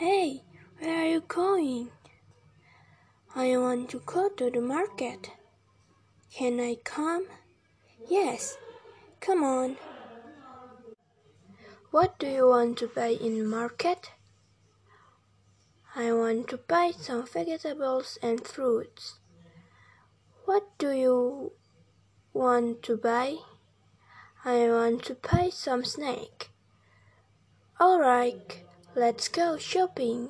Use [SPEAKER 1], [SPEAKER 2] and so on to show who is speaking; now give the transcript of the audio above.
[SPEAKER 1] Hey, where are you going? I want to go to the market. Can I come? Yes, come on. What do you want to buy in the market? I want to buy some vegetables and fruits. What do you want to buy? I want to buy some snake. All right, let's go shopping.